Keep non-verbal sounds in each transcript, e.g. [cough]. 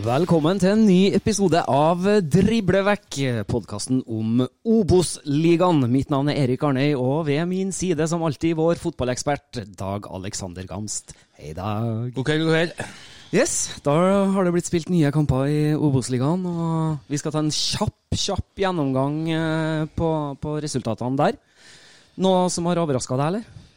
Velkommen til en ny episode av Driblevekk, podkasten om Obos-ligaen. Mitt navn er Erik Arnøy, og ved min side som alltid vår fotballekspert Dag Alexander Gamst. Hei, Dag. God kveld, god kveld. Yes, da har det blitt spilt nye kamper i Obos-ligaen, og vi skal ta en kjapp, kjapp gjennomgang eh, på, på resultatene der. Noe som har overraska deg, eller?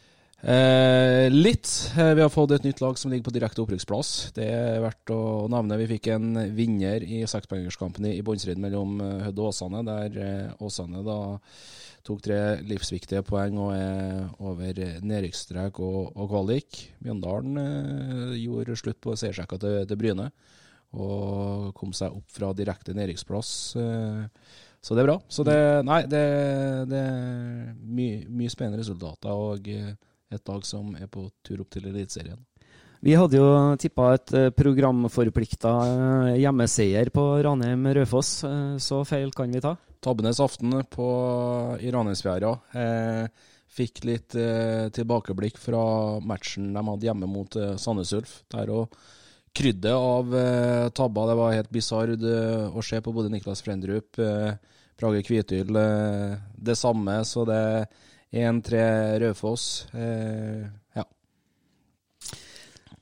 Eh, litt. Eh, Vi har fått et nytt lag som ligger på direkte opprykksplass. Det er verdt å nevne. Vi fikk en vinner i sekspoengerskampen i bunnstriden mellom eh, Hødd og Åsane, der eh, Åsane da tok tre livsviktige poeng og er over nedrykksstrek og, og kvalik. Mjøndalen eh, gjorde slutt på seiersrekka til, til Bryne og kom seg opp fra direkte nedrykksplass. Eh, så det er bra. Så det, nei, det, det er mye, mye spennende resultater og et lag som er på tur opp til Eliteserien. Vi hadde jo tippa et eh, programforplikta eh, hjemmeseier på Ranheim-Raufoss. Eh, Så feil kan vi ta? Tabbenes aften på, i Ranheimsfjæra. Eh, fikk litt eh, tilbakeblikk fra matchen de hadde hjemme mot eh, Sandnes Ulf. Der òg kryddet av eh, tabber. Det var helt bisarr å se på både Niklas Frendrup, Brage Kvityl, eh, det samme. Så det 1-3 Raufoss. Eh, ja.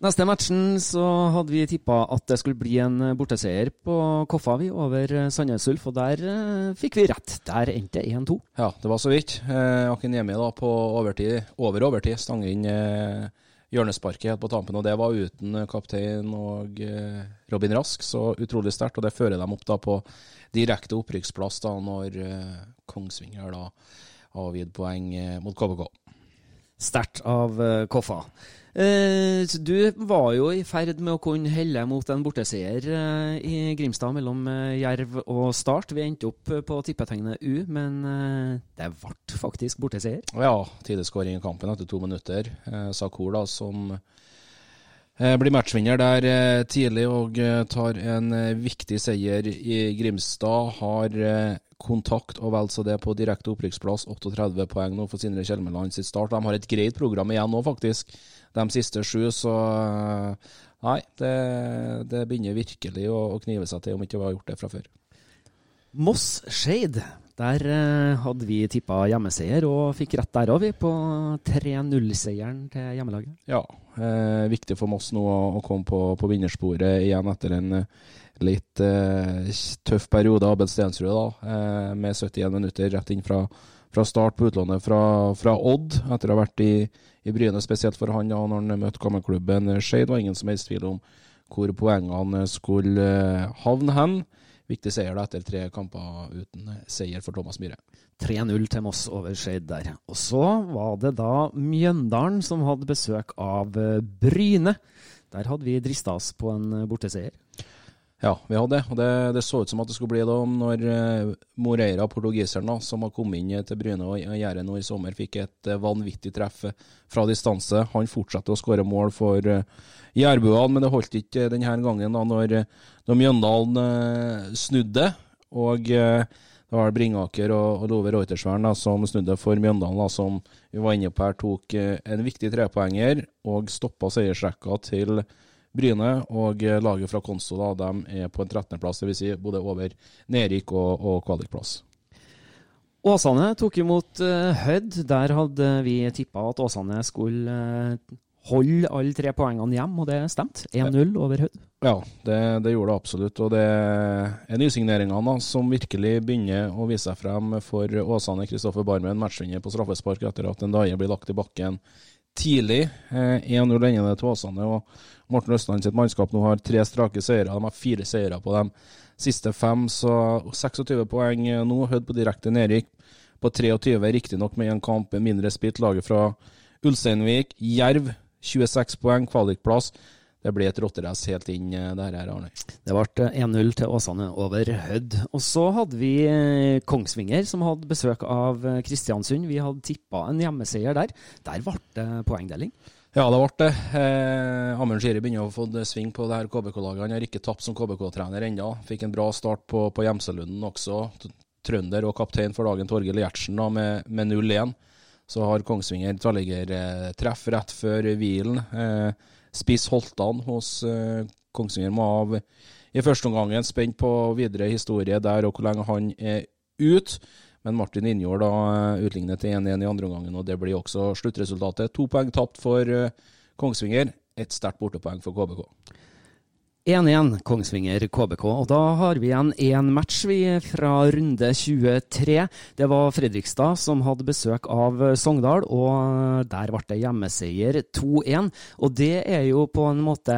Neste matchen så hadde vi tippa at det skulle bli en borteseier på Koffa vi over Sandnes Ulf, og der eh, fikk vi rett. Der endte 1-2. Ja, det var så vidt. Eh, Akinyemi da på overtid, over overtid stang inn eh, hjørnesparket på tampen, og det var uten kaptein og eh, Robin Rask, så utrolig sterkt. Og det fører dem opp da på direkte opprykksplass da når eh, Kongsvinger da avgitt poeng eh, mot KBK. Sterkt av eh, Koffa. Eh, du var jo i ferd med å kunne helle mot en borteseier i Grimstad mellom Jerv og Start. Vi endte opp på tippetegnet U, men det ble faktisk borteseier. Ja, tideskåring i kampen etter to minutter. Sakur da, som blir matchvinner der tidlig og tar en viktig seier i Grimstad. Har kontakt og vel så det på direkte opprykksplass. 38 poeng nå for Sindre Kjelmeland sitt start. De har et greit program igjen nå, faktisk. De siste sju, så eh, Nei, det, det begynner virkelig å, å knive seg til, om ikke vi har gjort det fra før. Moss-Skeid. Der eh, hadde vi tippa hjemmeseier, og fikk rett der òg, vi, på 3-0-seieren til hjemmelaget. Ja, eh, viktig for Moss nå å komme på, på vinnersporet igjen etter en eh, litt eh, tøff periode. Abel Stensrud da, eh, med 71 minutter rett inn fra, fra start på utlånet fra, fra Odd, etter å ha vært i, i Bryne, spesielt for han da når han møtte gammelklubben Skeid. var ingen som helst tvil om hvor poengene skulle eh, havne hen. Viktig seier da etter tre kamper uten seier for Thomas Myhre. 3-0 til Moss over Skeid der. Og så var det da Mjøndalen som hadde besøk av eh, Bryne. Der hadde vi drista oss på en eh, borteseier. Ja, vi hadde. Og det, det så ut som at det skulle bli det når uh, Moreira, portugiseren, da, som har kommet inn til Bryne og Jæren nå i sommer, fikk et eh, vanvittig treff eh, fra distanse. Han fortsatte å skåre mål for jærbuene, men det holdt ikke denne gangen da når, når Mjøndalen snudde. Og Det var Bringaker og, og Love Reutersvern som snudde for Mjøndalen, da, som vi var inne på her, tok eh, en viktig trepoenger og stoppa seiersrekka til Bryne. Og eh, laget fra Konso da, de er på en 13.-plass, dvs. Si både over nedrykk og, og kvalikplass. Åsane tok imot uh, Hødd. Der hadde vi tippa at Åsane skulle uh, holde alle tre poengene hjem, og det stemte. 1-0 over Hødd. Ja, det, det, gjorde det absolutt. Og det er nysigneringene som virkelig begynner å vise seg frem for Åsane. Kristoffer Barmen, matchvinner på straffespark etter at en daie blir lagt i bakken tidlig. 1-0 eh, det til Åsane. og Morten Østland sitt mannskap nå har tre strake seire. De har fire seire på dem siste fem, så 26 poeng nå. Hødd på direkte nedrykk på 23, riktignok med en kamp mindre spilt. Laget fra Ulsteinvik. Jerv 26 poeng, kvalikplass. Det ble et rotterace helt inn eh, der her, Arne. Det ble 1-0 til Åsane over Hødd. Og så hadde vi eh, Kongsvinger, som hadde besøk av eh, Kristiansund. Vi hadde tippa en hjemmeseier der. Der ble det poengdeling. Ja, det ble det. Eh, Amund Skiri begynner å få sving på det her KBK-laget. Han har ikke tapt som KBK-trener ennå. Fikk en bra start på, på Gjemselunden også. Trønder og kaptein for dagen Torgill Gjertsen da, med, med 0-1. Så har Kongsvinger tverrliggertreff eh, rett før hvilen. Eh, Spiss Holtan hos uh, Kongsvinger må av i første omgang. Spent på videre historie der og hvor lenge han er ute. Men Martin Injord da eh, utlignet til 1-1 i andre omgangen, og det blir også sluttresultatet. To poeng tapt for eh, Kongsvinger, ett sterkt bortepoeng for KBK. 1-1 Kongsvinger KBK, og da har vi igjen én match vi fra runde 23. Det var Fredrikstad som hadde besøk av Sogndal, og der ble det hjemmeseier 2-1. Og det er jo på en måte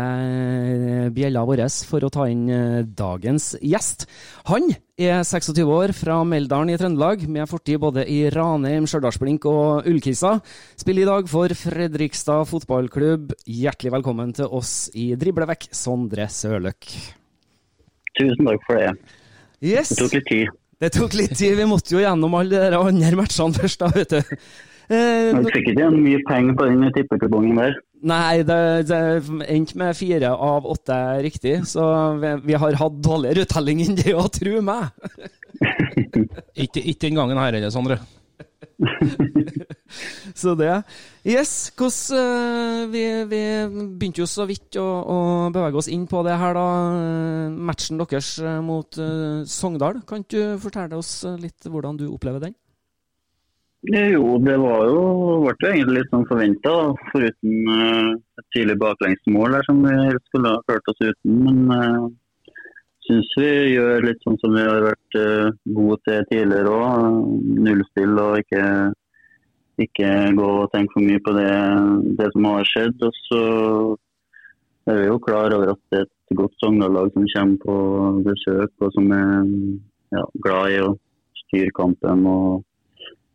bjella vår for å ta inn dagens gjest. Han er 26 år, fra Meldalen i Trøndelag, med fortid både i Ranheim, Stjørdalsblink og Ullkisa. Spiller i dag for Fredrikstad fotballklubb. Hjertelig velkommen til oss i Driblevekk, Sondre Sørløk. Tusen takk for det. Yes. Det tok litt tid. Det tok litt tid. Vi måtte jo gjennom alle de andre matchene først, da, vet du. Eh, du fikk ikke igjen mye penger på den tippekupongen der? Nei, det, det endte med fire av åtte riktig, så vi, vi har hatt dårligere uttelling enn det å tro meg. [laughs] ikke, ikke den gangen her heller, Sondre. [laughs] så det. Yes, hvordan uh, vi, vi, begynte jo så vidt å, å, bevege oss inn på det her, da. Matchen deres eh, mot uh, Sogndal. Kan du fortelle oss litt hvordan du opplever den? Jo, det var jo, ble egentlig litt sånn forventa, foruten uh, et tidlig baklengsmål der som vi skulle ha ført oss uten. Men uh, syns vi gjør litt sånn som vi har vært uh, gode til tidligere òg. Nullstill og ikke, ikke gå og tenke for mye på det, det som har skjedd. Og så er vi jo klar over at det er et godt Sogndal-lag som kommer på besøk, og som er ja, glad i å styre kampen. og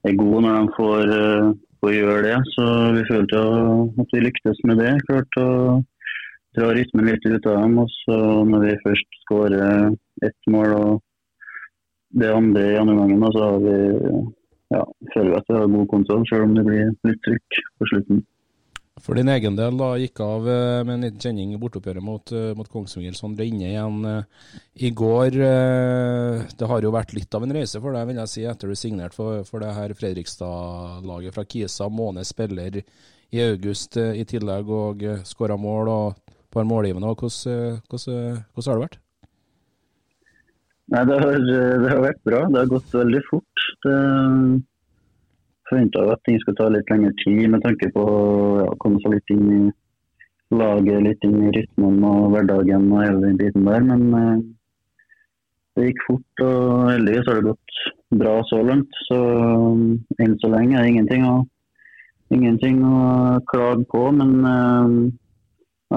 er gode når de får, uh, får gjøre det. Så vi følte at vi lyktes med det. Klarte å dra rytmen litt ut av dem. Og så når vi først skårer ett mål og det andre i andre gangen, så har vi, ja, føler vi at vi har god kontroll, selv om det blir litt trykk på slutten. For din egen del da gikk av eh, med en liten kjenning i bortoppgjøret mot, eh, mot Kongsvinger. Sondre inne igjen uh, i går. Det har jo vært litt av en reise for deg, vil jeg si, etter du signerte for, for det her Fredrikstad-laget fra Kisa. Måned spiller i august i tillegg og skåra mål og et par målgivende. Hvordan, hvordan, hvordan har det vært? Nei, det har, det har, vært bra. Det har gått veldig fort. Det forventa at ting skulle ta litt lengre tid med tanke på å ja, komme seg litt inn i laget, litt inn i rytmen og hverdagen og hele den biten der. Men eh, det gikk fort, og heldigvis har det gått bra så langt. Så um, enn så lenge er det ingenting å, ingenting å klage på. Men eh,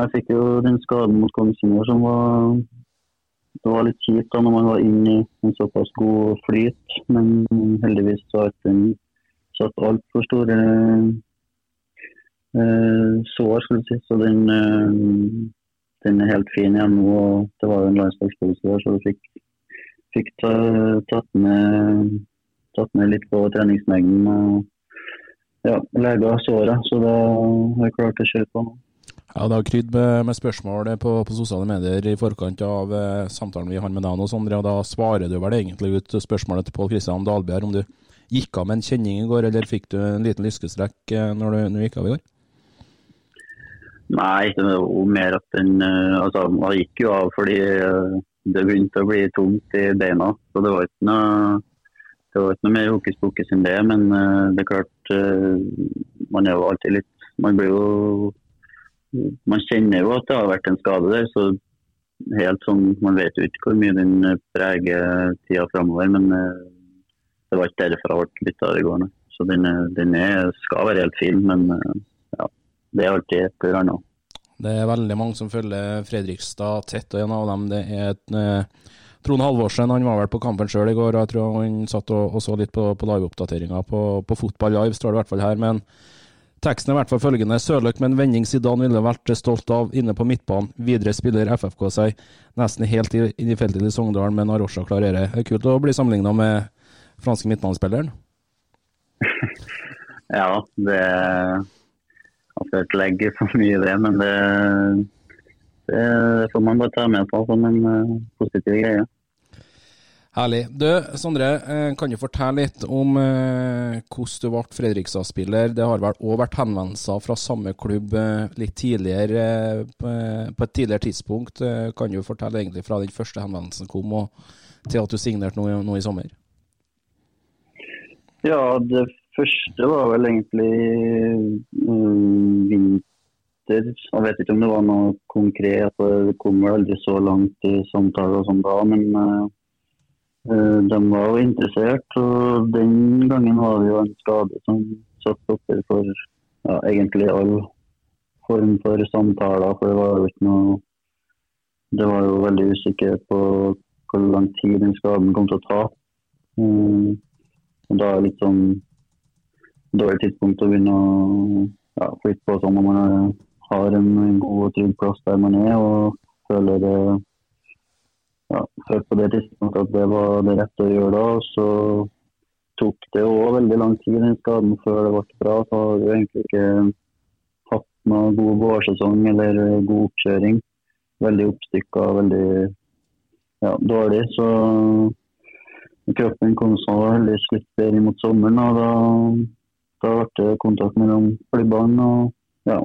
jeg fikk jo den skaden mot Kongsvinger som var det var litt kjipt da når man var inne i en såpass god flyt, men heldigvis så har den satt altfor store uh, sår, skulle si. Så den, uh, den, er helt fin igjen nå. og Det var jo en landslagspause der, så du fikk, fikk ta, tatt, med, tatt, med, litt på treningsmengden. og ja, lega såret, så da har jeg klart å kjøre på. Ja, Det har krydd med, med spørsmål på, på, sosiale medier i forkant av eh, samtalen vi har med deg nå, Sondre. og Da svarer du vel egentlig ut spørsmålet til Pål Kristian Dahlberg om du gikk av med en kjenning i går, eller fikk du en liten lyskestrekk eh, når, du, når du gikk av i går? Nei, det var mer at den eh, Altså, man gikk jo av fordi eh, det begynte å bli tungt i beina. Så det var ikke noe, var ikke noe mer hokus pokus enn det. Men det er klart, man er jo alltid litt Man blir jo man kjenner jo at det har vært en skade der. så helt sånn, Man vet jo ikke hvor mye den preger tida framover, men det var ikke derfor jeg ble bytta i går. Så den, den er, skal være helt fin, men eh, ja, det er alltid et eller annet. Det er veldig mange som følger Fredrikstad tett, og en av dem det er et, eh, Trond Halvorsen. Han var vel på kampen sjøl i går, og jeg tror han satt og, og så litt på, på liveoppdateringa på, på Fotball Live, står det i hvert fall her. men Teksten er i hvert fall følgende. Sørløk med en vending Zidane ville vært stolt av inne på midtbanen. Videre spiller FFK seg nesten helt inn i feltet til Sogndalen, men Arosha klarerer. Det er kult å bli sammenligna med franske midtbanespilleren. [laughs] ja, det Jeg skal ikke legge for mye i det, men det, det får man bare ta med på som en uh, positiv greie. Herlig. Du, Sondre, eh, kan du fortelle litt om eh, hvordan du ble Fredrikstad-spiller? Det har vel òg vært henvendelser fra samme klubb eh, litt tidligere, på et tidligere tidspunkt. Kan du fortelle egentlig fra den første henvendelsen kom, og til at du signerte nå, nå i sommer? Ja, det første var vel egentlig um, vinter. Jeg vet ikke om det var noe konkret. Det kom vel aldri så langt i samtaler sånn da. men... Uh, de var jo interessert, og den gangen har vi jo en skade som satt oppe for ja, egentlig all form for samtaler. For det var jo ikke noe Det var jo veldig usikkerhet på hvor lang tid den skaden kom til å ta. Um, og da er det litt sånn dårlig tidspunkt å begynne å ja, flytte på sånn når man har en god og trygg plass der man er og føler det ja, følte på det tidspunktet at det var det rette å gjøre da. Så tok det òg veldig lang tid, den skaden, før det ble bra. Så har du egentlig ikke hatt noe god vårsesong eller god oppkjøring. Veldig oppstykka, veldig ja, dårlig. Så kroppen kom så veldig slitt mot sommeren. og da, da ble det kontakt mellom klubbene. og ja,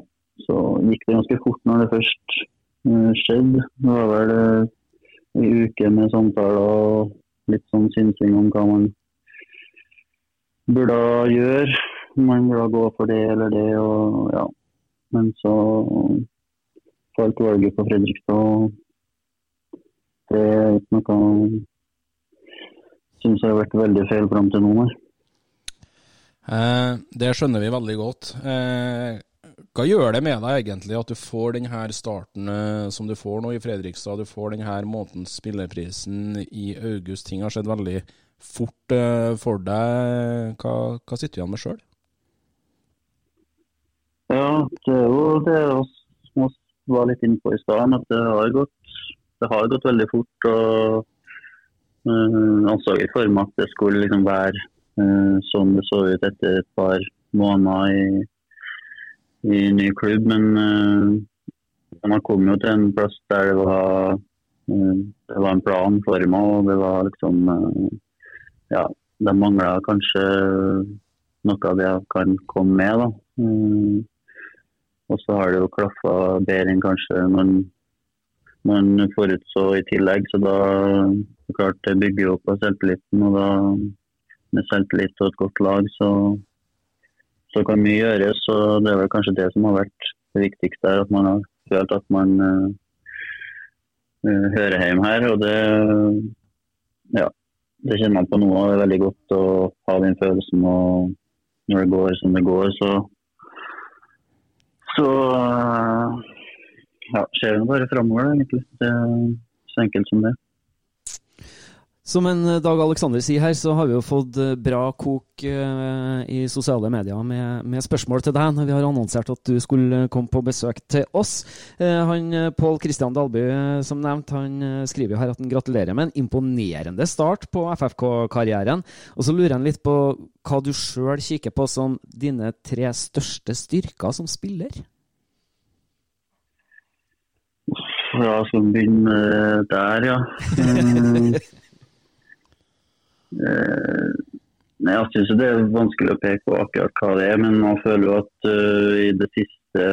Så gikk det ganske fort når det først uh, skjedde. Det var vel uh, en uke med samtaler og litt sånn synsing om hva man burde gjøre. Man burde gå for det eller det. og ja. Men så falt valget på Fredrikstad. Det er ikke noe syns jeg har vært veldig feil fram til nå. Eh, det skjønner vi veldig godt. Eh, hva gjør det med deg egentlig at du får denne starten eh, som du får nå i Fredrikstad? Du får denne månedens spillerprisen i august. Ting har skjedd veldig fort eh, for deg. Hva, hva sitter du igjen med sjøl? Ja, det er jo det vi var litt inne på i stad, at det har, gått, det har gått veldig fort. og uh, Han så i form av at det skulle liksom være sånn det så ut etter et par måneder i i ny klubb, men uh, man kom jo til en plass der det var, det var en plan for meg, og det var liksom Ja, de mangla kanskje noe av det jeg kan komme med, da. Og så har det jo klaffa bedre enn kanskje man, man forutså i tillegg. Så da klart det bygger jo opp på selvtilliten. Og da med selvtillit og et godt lag, så så kan mye gjøres. og Det er vel kanskje det som har vært det viktigste. her, At man har følt at man uh, hører hjemme her. og det, ja, det kjenner man på nå. Det er veldig godt å ha den følelsen. og Når det går som det går, så, så uh, ja, skjer det bare framover. Det er så enkelt som det. Som en eh, Dag Aleksander sier her, så har vi jo fått eh, bra kok i sosiale medier med, med, spørsmål til deg når vi har annonsert at du skulle komme på besøk til oss. Han Pål Kristian Dalby, som nevnt, han skriver jo her at han gratulerer med en imponerende start på FFK-karrieren. Og så lurer han litt på hva du sjøl kikker på som dine tre største styrker som spiller? Ja, skal begynner begynne der, ja. [laughs] Eh, Nei, Jeg syns det er vanskelig å peke på akkurat hva det er, men man føler jo at uh, i det siste,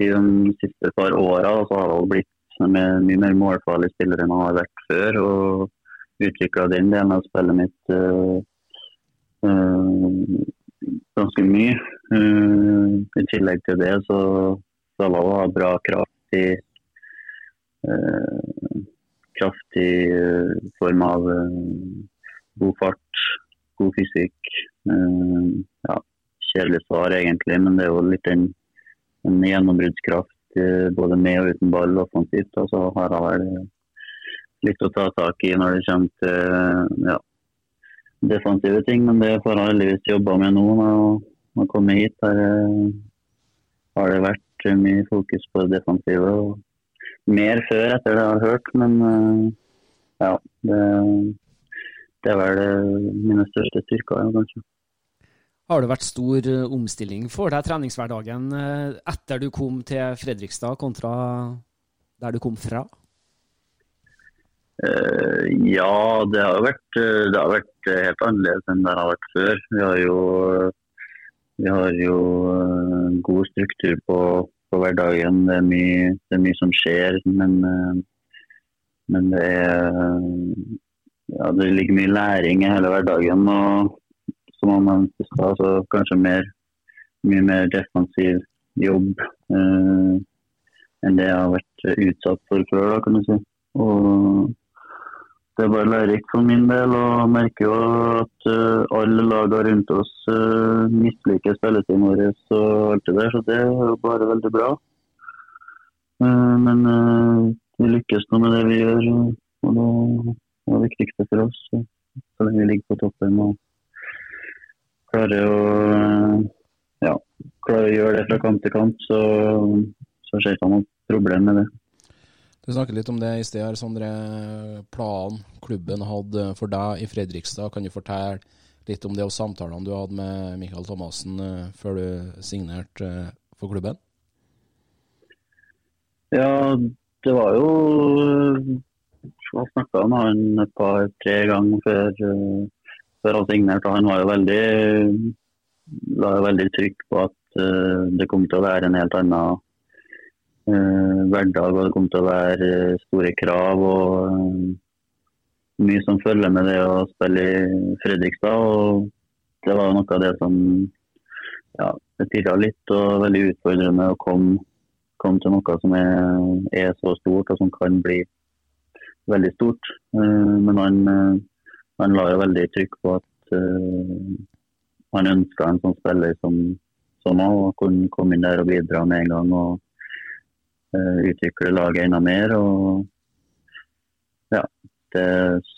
siden de siste par åra så har det blitt med mye mer målfarlig spiller enn han har vært før. Og utvikla den delen av spillet mitt uh, uh, ganske mye. Eh, I tillegg til det så skal han ha bra kraft i eh, kraftig eh, form av eh, god fart, god fysikk. Ja, kjedelig svar egentlig, men det er jo litt en, en gjennombruddskraft både med og uten ball offensivt. Og så har jeg vel litt å ta tak i når det kommer til ja, defensive ting, men det får jeg heldigvis jobba med nå. Når han kommer hit, der har det vært mye fokus på det defensive. og Mer før, etter det jeg har hørt, men eh, ja. Det, det er vel eh, mine største styrker, ja, kanskje. Har det vært stor eh, omstilling for deg treningshverdagen etter du kom til Fredrikstad, kontra der du kom fra? Ja, det har, vært, det har vært helt annerledes enn det har vært før. Vi har jo, vi har jo god struktur på, på hverdagen. Det er, mye, det er mye som skjer, men, eh, men det er ja, det ligger mye læring i hele hverdagen. og Som nevnte i stad, så kanskje mer, mye mer defensiv jobb eh, enn det jeg har vært utsatt for før, da, kan du si. Og det bare lærerikt for min del, og merker jo at uh, alle lagene rundt oss uh, misliker spilletiden vår og alt det der, så det er jo bare veldig bra. Uh, men vi lykkes nå med det vi gjør, og det er det viktigste for oss. Så, lenge vi ligger på toppen og klarer å, ja, klarer å gjøre det fra kamp til kamp, så, så ser jeg ikke noe problem med det. Du snakket litt om det i sted, Sondre. Planen klubben hadde for deg i Fredrikstad. Kan du fortelle litt om det og samtalene du hadde med Mikael Thomassen eh, før du signerte eh, for klubben? Ja, det var jo Jeg snakka med han et par-tre ganger før, eh, før han signerte. Han var jo veldig la jo veldig trykk på at eh, det kom til å være en helt annen eh, hverdag. Og det kom til å være eh, store krav og eh, mye som følger med det å spille i Fredrikstad. og Det var noe av det som ja, det pirra litt og veldig utfordrende å komme komme til noe som er, er, så stort og som kan bli veldig stort. Men han, han, la jo veldig trykk på at han ønska en sånn spiller som, som han, og kunne komme inn der og bidra med en gang og utvikle laget enda mer. og ja, det,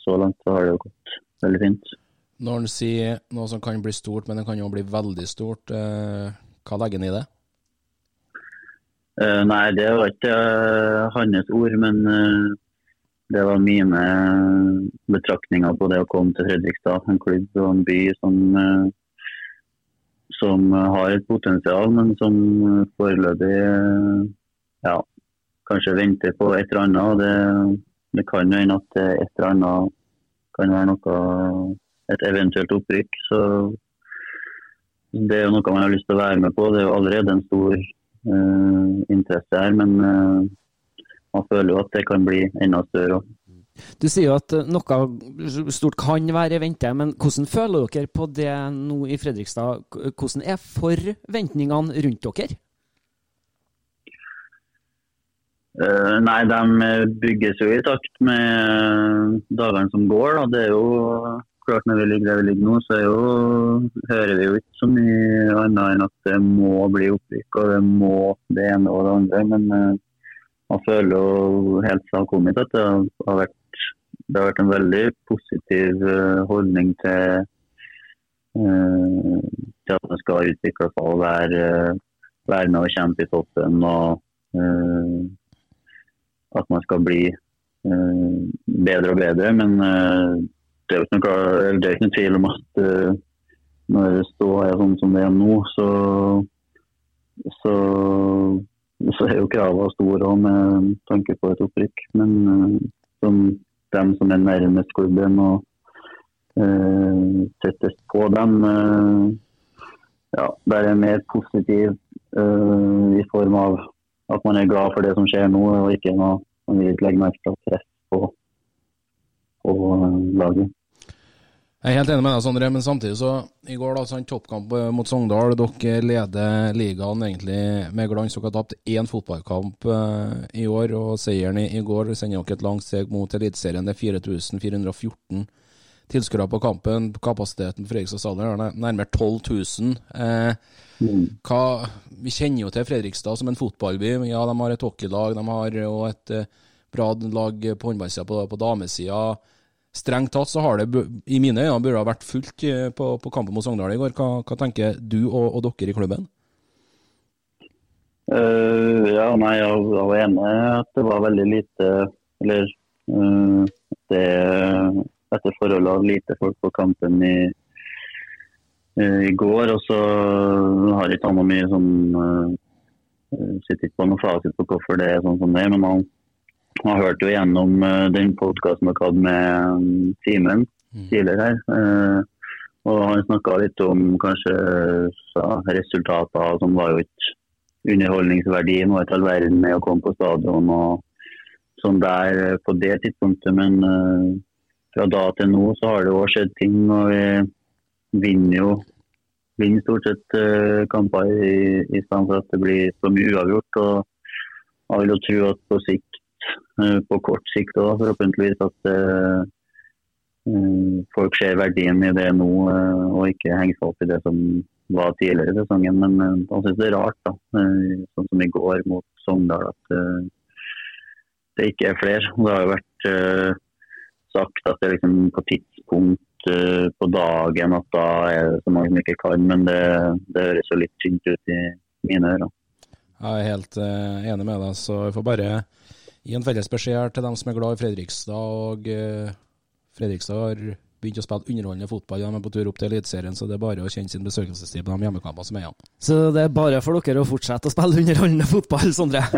Så langt så har det jo gått veldig fint. Når han sier noe som kan bli stort, men det kan jo bli veldig stort, hva legger han i det? Uh, nei, det var ikke uh, hans ord, men uh, det var mine betraktninger på det å komme til Fredrikstad. En klubb og en by som, som har et potensial, men som foreløpig ja, kanskje venter på et eller annet. Det, det kan jo hende at et eller annet kan være noe, et eventuelt opprykk. Så det er jo noe man har lyst til å være med på. Det er jo allerede en stor uh, interesse her, men uh, man føler jo at det kan bli enda større. Du sier jo at noe stort kan være i vente, men hvordan føler dere på det nå i Fredrikstad? Hvordan er forventningene rundt dere? Uh, nei, de bygges jo i takt med dagene som går. Da. Det er jo klart Når vi ligger der vi ligger nå, så jo, hører vi jo ikke så mye annet enn at det må bli opprykk og det må det ene og det andre. Men uh, man føler jo helt fra kom hit at det har, vært, det har vært en veldig positiv uh, holdning til, til at man skal utvikle seg og være, være med og kjempe i toppen. og at man skal bli bedre og bedre. Men det er noe, det er ikke noen tvil om at uh, når det står sånn som det er nå, så, så så er jo kravene store også med tanke på et opprykk. Men eh, som dem som er nærmest klubben og settes på dem, eh, ja, der er mer positiv eh, i form av at man er glad for det som skjer nå, og ikke noe man vil legge merke til press på, på eh, laget. Jeg er helt enig med deg, Sondre, men samtidig så I går, da, sånn toppkamp eh, mot Sogndal. Dere leder ligaen egentlig med glans. Dere har tapt én fotballkamp eh, i år, og seieren i, går sender dere et langt steg mot Eliteserien. Det er 4414 tilskuere på kampen. Kapasiteten på Fredrikstad stadion er nærmere 12 000. Eh, hva, vi kjenner jo til Fredrikstad som en fotballby. Ja, de har et hockeylag, de har jo et eh, bra lag på håndballsida, på, på damesida. Strengt tatt så har det i mine øyne burde ha vært fullt eh, på, på kampen mot Sogndal i går. Hva, hva tenker du og, og dere i klubben? Uh, ja, nei, jeg, var enig at det var veldig lite Eller uh, det etter forhold av lite folk på kampen i, eh, i går. Og så har ikke han mye sånn uh, Sitter ikke på noe fasit på hvorfor det er sånn som det er. Men han, han hørte jo gjennom eh, den podkasten dere hadde med um, Simen tidligere her. eh, og han snakka litt om kanskje ja, resultater som var jo ikke underholdningsverdien var ikke all verden med å komme på stadion og sånn der eh, på det tidspunktet. Men eh, fra da til nå så har det òg skjedd ting, og vi vinner jo vinner stort sett uh, kamper i, i stedet for at det blir så mye uavgjort. og Jeg vil jo tro at på sikt, uh, på kort sikt òg, forhåpentligvis at eh, folk ser verdien i det nå, og ikke henger seg opp i det som var tidligere i sesongen. Men jeg synes det er rart, da, sånn som i går mot Sogndal, at det ikke er flere. Det har jo vært sagt at det er liksom på tidspunkt uh, på dagen at da er det så mange som ikke kan, men det, det høres jo litt tynt ut i mine ører. Jeg er helt uh, enig med deg, så vi får bare gi en felles beskjed til dem som er glad i Fredrikstad. og uh, Fredrikstad har begynt å spille underholdende fotball. De er på tur opp til Eliteserien, så det er bare å kjenne sin besøkelsestid på de hjemmekampene som er igjen. Så det er bare for dere å fortsette å spille underholdende fotball, Sondre. [laughs]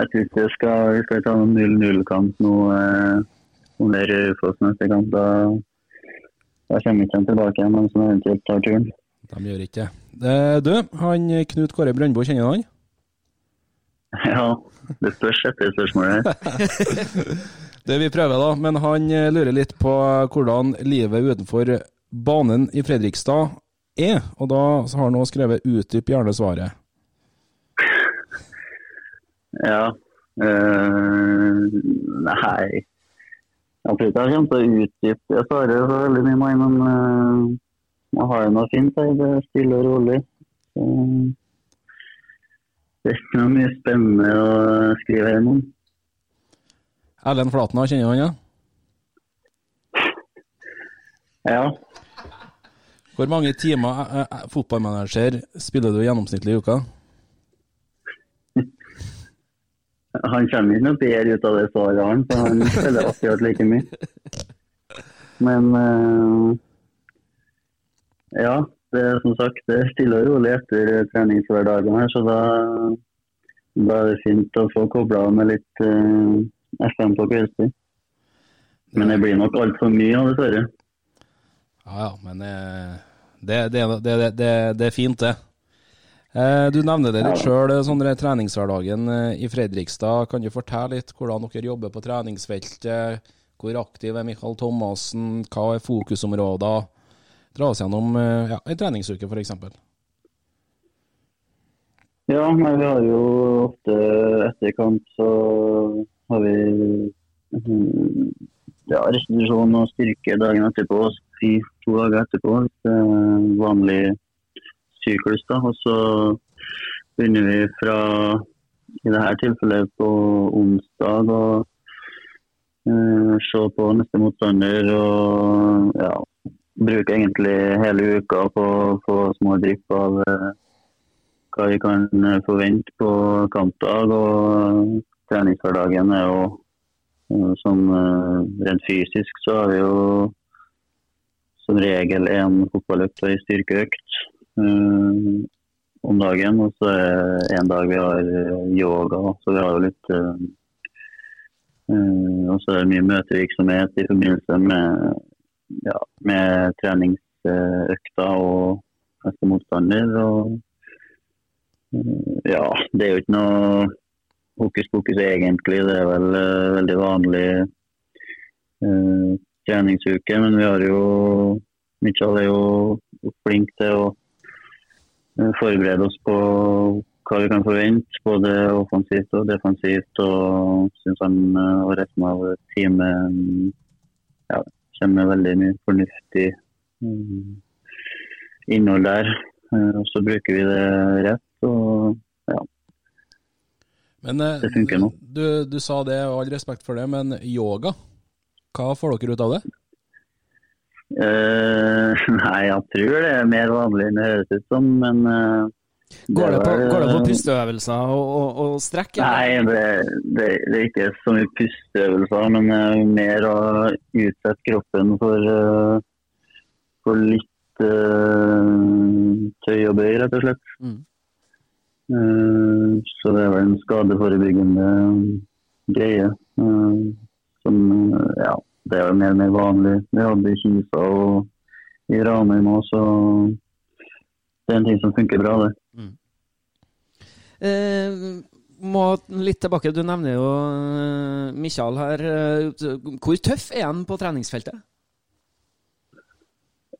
Jeg tror det skal, vi skal ta noen 0-0-kamp nå eh, er neste kamp. Da, da kommer ikke de tilbake igjen, de som eventuelt tar turen. De gjør ikke det. Eh, Du, han Knut Kåre Brøndbo, kjenner du han? [laughs] Ja, det spørs etter spørsmålet. [laughs] Det vi prøver, da. Men han eh, lurer litt på hvordan livet utenfor banen i Fredrikstad er. Og da så har han også skrevet 'utdyp gjerne svaret'. [laughs] Ja. Øh, nei Jeg tror ikke jeg kommer til å utdype det svaret så veldig mye, mer, men uh, man har jo noe fint her. Det er stille og rolig. Så, det er ikke noe mye spennende å skrive her nå. Erlend Flatna, kjenner du han? ja? Ja. Hvor mange timer eh, eh, fotballmanager spiller du gjennomsnittlig i uka? Han kommer ikke noe bedre ut av det svaret, han, så han spiller akkurat like mye. Men uh, ja, det er som sagt det er stille og rolig etter treningshverdagen her, så da, da er det fint å få kobla med litt uh, FM på kveldstid. Men det blir nok altfor mye, av dessverre. Ja ja, men eh, det, det, det, det er fint, det. Eh, Du nevner det litt sjøl, Sondre. treningshverdagen eh, i Fredrikstad. Kan du fortelle litt hvordan dere jobber på treningsfeltet? Hvor aktiv er Michael Thomassen? Hva er fokusområder? Dra oss gjennom eh, ja, en treningsuke, f.eks. Ja, nei, vi har jo ofte etter kamp så har vi mm, ja, restitusjon og styrke dagen etterpå fri to dager etterpå. Er vanlig syklus. da, Og så begynner vi fra i dette tilfellet på onsdag og eh, se på neste motstander og ja, bruke egentlig hele uka på å få små drypp av eh, hva vi kan eh, forvente på kampdag. og Treningshverdagen er jo sånn rent fysisk så har vi jo som regel en fotballøkt og en styrkeøkt. Eh, om dagen. Og så er en dag vi har eh, yoga, så vi har jo litt eh, Og så er det mye møtevirksomhet i forbindelse med, ja, med treningsøkta og neste motstander. Og ja, det er jo ikke noe hokus pokus egentlig. Det er vel veldig vanlig treningsuke, men vi har jo Mitchell er jo flink til å forberede oss på hva vi kan forvente, både offensivt og defensivt. Og syns han eh, og resten av teamet ja, kommer med veldig mye fornuftig mm, innhold der. Eh, Og så bruker vi det rett. og ja, Men eh, Det funker nå. Du, du sa det, og all respekt for det, men yoga, hva får dere ut av det? Eh, [laughs] nei, jeg tror det er mer vanlig enn det høres ut som, men uh, Går det på, vel- går det på pusteøvelser og, og, og strekk? eller? Nei, det, det, det er ikke så mye pusteøvelser, men uh, mer å utsette kroppen for, eh, for litt eh, tøy og bøy, rett og slett. Mm. Eh, så det er vel en skadeforebyggende greie. eh, som, eh, ja, det er jo mer og mer vanlig. Vi hadde i Kisa og i Ranheim òg, så det er en ting som funker bra, det. Eh, må litt tilbake, du nevner jo Mikkjal her. Eh, Hvor tøff er han på treningsfeltet?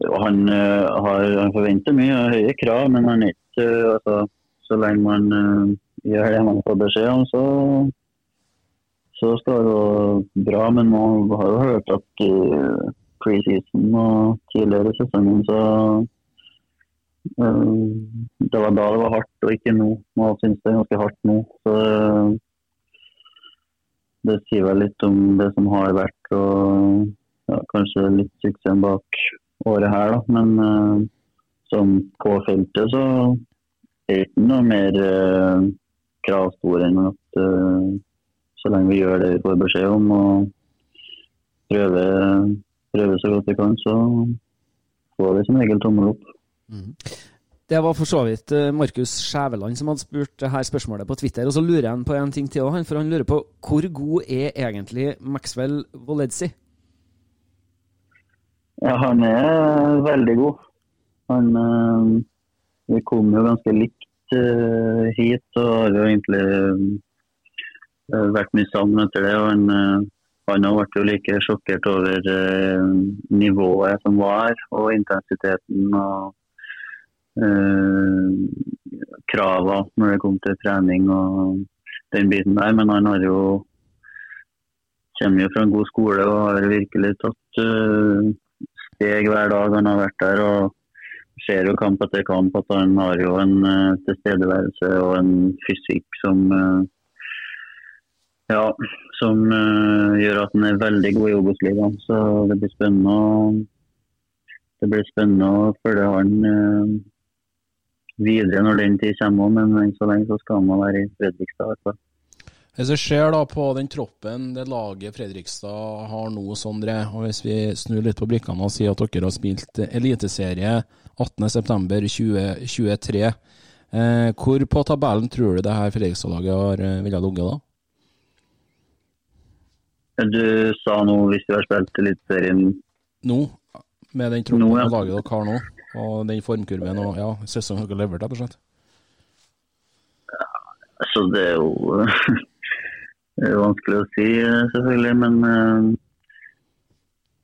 Han, eh, har, han forventer mye og høye krav, men han er ikke eh, altså, Så lenge man eh, gjør det man får beskjed om, så, så skal det bra. Men man har jo hørt at i preseason og tidligere sesongen så eh, Det var da det var hardt, og ikke nå. Nå syns det er ganske hardt nå. Så eh, det sier vel litt om det som har vært, og ja, kanskje litt suksessen bak året her, da. Men eh, som på feltet så er det ikke noe mer uh, kravstor enn at så lenge vi gjør det vi får beskjed om og prøver, prøver så godt vi kan, så får vi som regel tommel opp. Det var for så vidt eh, Markus Skjæveland som hadde spurt det her spørsmålet på Twitter. Og så lurer han på en ting til òg, for han lurer på hvor god er egentlig Maxwell Voledzi? Ja, han er veldig god. Han, eh, vi kom jo ganske likt eh, hit og har jo egentlig vært mye sammen etter det. og Han, eh, han vært jo like sjokkert over eh, nivået som var og intensiteten og uh, kravene når det kom til trening og den biten der. Men han har jo kommer jo fra en god skole og har virkelig tatt uh, steg hver dag han har vært der. og ser jo kamp etter kamp at han har jo en uh, tilstedeværelse og en fysikk som eh, ja, som uh, gjør at han er veldig god i Obos-ligaen. Så det blir spennende å det blir spennende å følge han uh, videre når den tid kommer. Men enn så lenge så skal han være i Fredrikstad. hvert fall. Hvis vi ser da på den troppen det laget Fredrikstad har nå, Sondre, og hvis vi snur litt på brikkene og sier at dere har spilt eliteserie 18.9.2023, eh, hvor på tabellen tror du det her Fredrikstad-laget har ville ligget ligge da? Du sa nå hvis du har spilt Eliteserien Nå, med den troppen ja. laget dere har nå, og den formkurven og ja, sesongen dere har levert, rett og slett. Så det er jo [laughs] det er vanskelig å si, selvfølgelig. Men eh,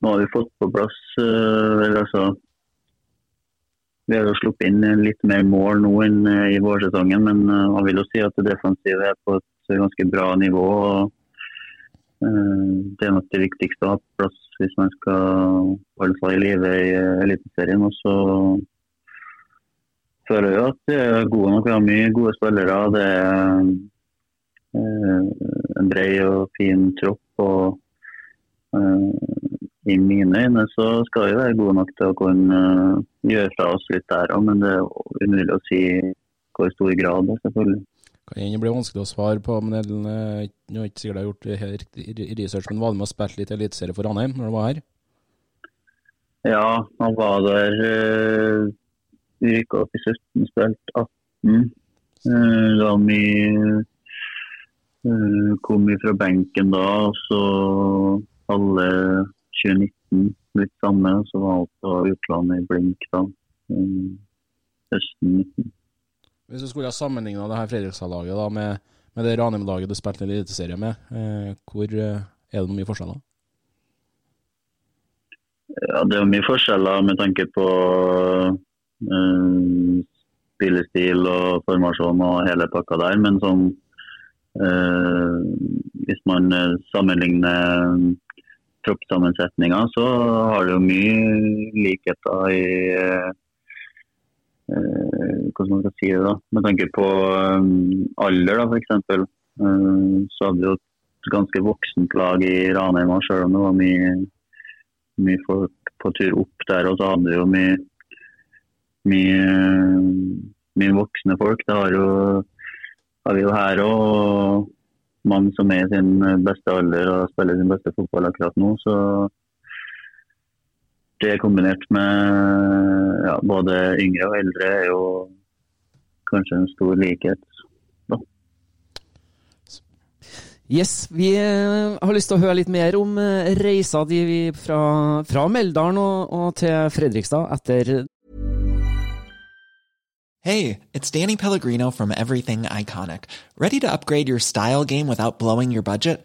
nå har vi fått på plass eh, vel, altså, Vi har jo sluppet inn litt mer mål nå enn eh, i vårsesongen, men man vil jo si at det defensive er på et ganske bra nivå. og Det er nok det viktigste å ha på plass hvis man skal holde seg i live i eh, Eliteserien. Og så føler jeg at det er gode nok. Vi har mye gode spillere. Det er eh, en bred og fin tropp. og eh, I mine øyne så skal vi være gode nok til å kunne eh, gjøre fra oss litt der òg, men det er umulig å si hvor stor grad. selvfølgelig. Kan hende det blir vanskelig å svare på, men jeg, eh, er ikke sikkert jeg har gjort research, men var du med og spilte litt eliteserie for Ranheim når du var her? Ja, han var der Vi Rykka opp i 17, spilte Eh, Det var mye eh, Kom vi fra benken da, og så alle 2019 litt samme. Så var alt på utlandet i blink da. eh, Høsten 19. Hvis du skulle ha sammenligna det her Fredrikstad-laget da med, med det Ranheim-laget du spilte i Eliteserien med, eh, hvor eh, er det mye forskjeller? Ja, det er mye forskjeller med tanke på eh, spillestil og formasjon og hele pakka der. Men sånn eh, Hvis man eh, sammenligner troppssammensetninga, så har det jo mye likheter i eh, eh, hvordan man skal si det da, Med tanke på eh, alder, da, f.eks. Uh, så hadde vi jo et ganske voksent lag i Ranheim, selv om det var mye mye folk på tur opp der, og så hadde vi jo mye, mye, mye voksne folk. Det har, jo, har vi jo her òg mange som er i sin beste alder og spiller sin beste fotball akkurat nå. Så det kombinert med ja, både yngre og eldre er jo kanskje en stor likhet. Da. Yes, vi eh, har lyst til å høre litt mer om eh, reisa di vi- fra, fra Meldalen og, og til Fredrikstad etter Hey, it's Danny Pellegrino from Everything Iconic. Ready to upgrade your style game without blowing your budget?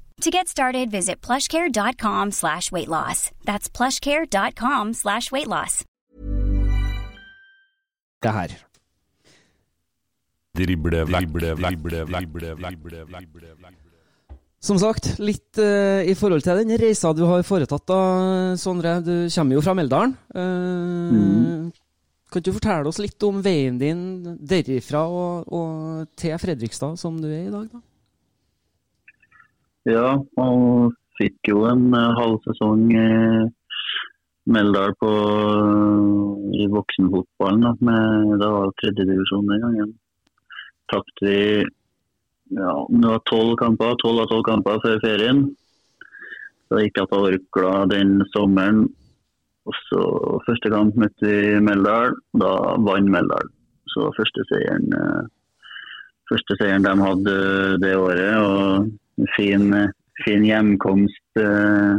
To get started, visit plushcare.com slash weight loss. That's plushcare.com slash weight loss. det her. Som sagt, litt uh, i forhold til den reisa du har foretatt da, Sondre. Du kommer jo fra Meldalen. Eh, Kan du fortelle oss litt om veien din derifra og, og til Fredrikstad, som du er i dag? da? Ja, og fikk jo en eh, halv sesong i Meldal på, i voksenfotballen. Da, med, det var jo tredjedivisjon den gangen. Tapte vi ja, det var tolv kamper, tolv av tolv kamper før ferien. Så gikk jeg til Orkla den sommeren. Og så Første kamp møtte vi Meldal, da vant Meldal. Så første seieren, eh, første seieren de hadde det året. og fin, fin hjemkomst eh,